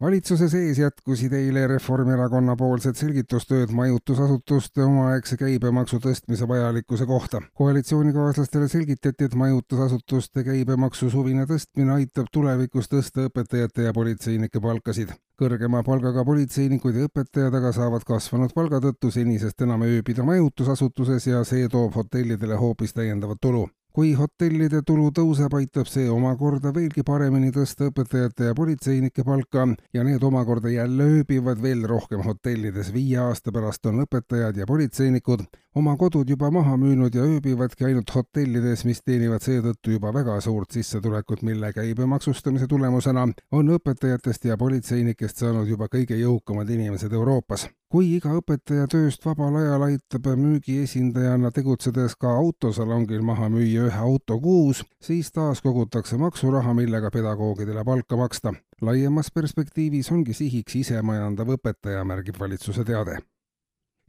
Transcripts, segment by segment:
valitsuse sees jätkusid eile Reformierakonna poolsed selgitustööd majutusasutuste omaaegse käibemaksu tõstmise vajalikkuse kohta. koalitsioonikaaslastele selgitati, et majutusasutuste käibemaksu suvine tõstmine aitab tulevikus tõsta õpetajate ja politseinike palkasid. kõrgema palgaga politseinikud ja õpetajad aga saavad kasvanud palga tõttu senisest enam ööbida majutusasutuses ja see toob hotellidele hoopis täiendavat tulu kui hotellide tulu tõuseb, aitab see omakorda veelgi paremini tõsta õpetajate ja politseinike palka ja need omakorda jälle ööbivad veel rohkem hotellides. viie aasta pärast on õpetajad ja politseinikud oma kodud juba maha müünud ja ööbivadki ainult hotellides, mis teenivad seetõttu juba väga suurt sissetulekut, mille käibemaksustamise tulemusena on õpetajatest ja politseinikest saanud juba kõige jõukamad inimesed Euroopas kui iga õpetaja tööst vabal ajal aitab müügiesindajana tegutsedes ka autosalongil maha müüa ühe auto kuus, siis taas kogutakse maksuraha, millega pedagoogidele palka maksta. laiemas perspektiivis ongi sihiks isemajandav õpetaja, märgib valitsuse teade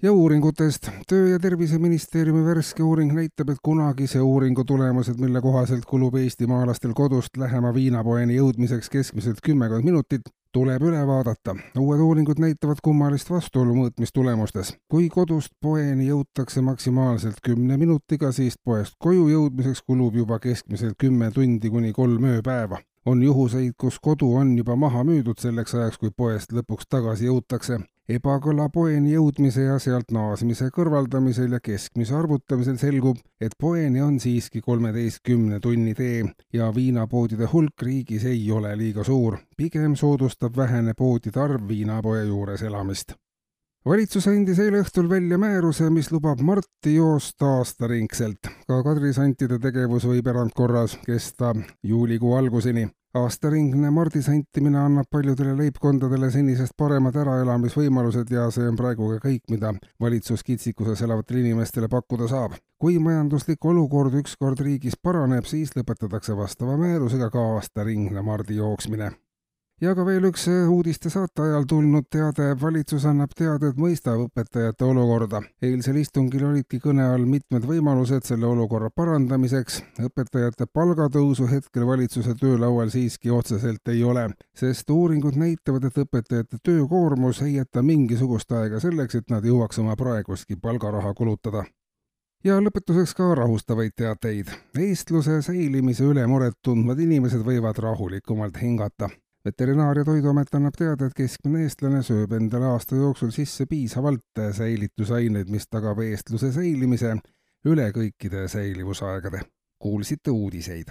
ja uuringutest. töö- ja Terviseministeeriumi värske uuring näitab, et kunagise uuringu tulemused, mille kohaselt kulub eestimaalastel kodust lähema viinapoeni jõudmiseks keskmiselt kümmekond minutit, tuleb üle vaadata. uued uuringud näitavad kummalist vastuolu mõõtmistulemustes. kui kodust poeni jõutakse maksimaalselt kümne minutiga, siis poest koju jõudmiseks kulub juba keskmiselt kümme tundi kuni kolm ööpäeva on juhuseid, kus kodu on juba maha müüdud selleks ajaks, kui poest lõpuks tagasi jõutakse ebakõla poeni jõudmise ja sealt naasmise kõrvaldamisel ja keskmise arvutamisel selgub, et poeni on siiski kolmeteistkümne tunni tee ja viinapoodide hulk riigis ei ole liiga suur. pigem soodustab vähene poodide arv viinapoe juures elamist valitsus andis eile õhtul välja määruse, mis lubab Marti joosta aastaringselt. ka kadrisantide tegevus võib erandkorras kesta juulikuu alguseni aastaringne mardisantimine annab paljudele leibkondadele senisest paremad äraelamisvõimalused ja see on praegu ka kõik, mida valitsus kitsikuses elavatele inimestele pakkuda saab. kui majanduslik olukord ükskord riigis paraneb, siis lõpetatakse vastava määrusega ka aastaringne mardi jooksmine ja ka veel üks äh, uudistesaate ajal tulnud teade, valitsus annab teada, et mõistab õpetajate olukorda. eilsel istungil olidki kõne all mitmed võimalused selle olukorra parandamiseks. õpetajate palgatõusu hetkel valitsuse töölaual siiski otseselt ei ole, sest uuringud näitavad, et õpetajate töökoormus ei jäta mingisugust aega selleks, et nad jõuaks oma praegustki palgaraha kulutada ja lõpetuseks ka rahustavaid teateid. eestluse säilimise üle muret tundvad inimesed võivad rahulikumalt hingata veterinaar- ja Toiduamet annab teada, et keskmine eestlane sööb endale aasta jooksul sisse piisavalt säilitusaineid, mis tagab eestluse säilimise üle kõikide säilivusaegade. kuulsite uudiseid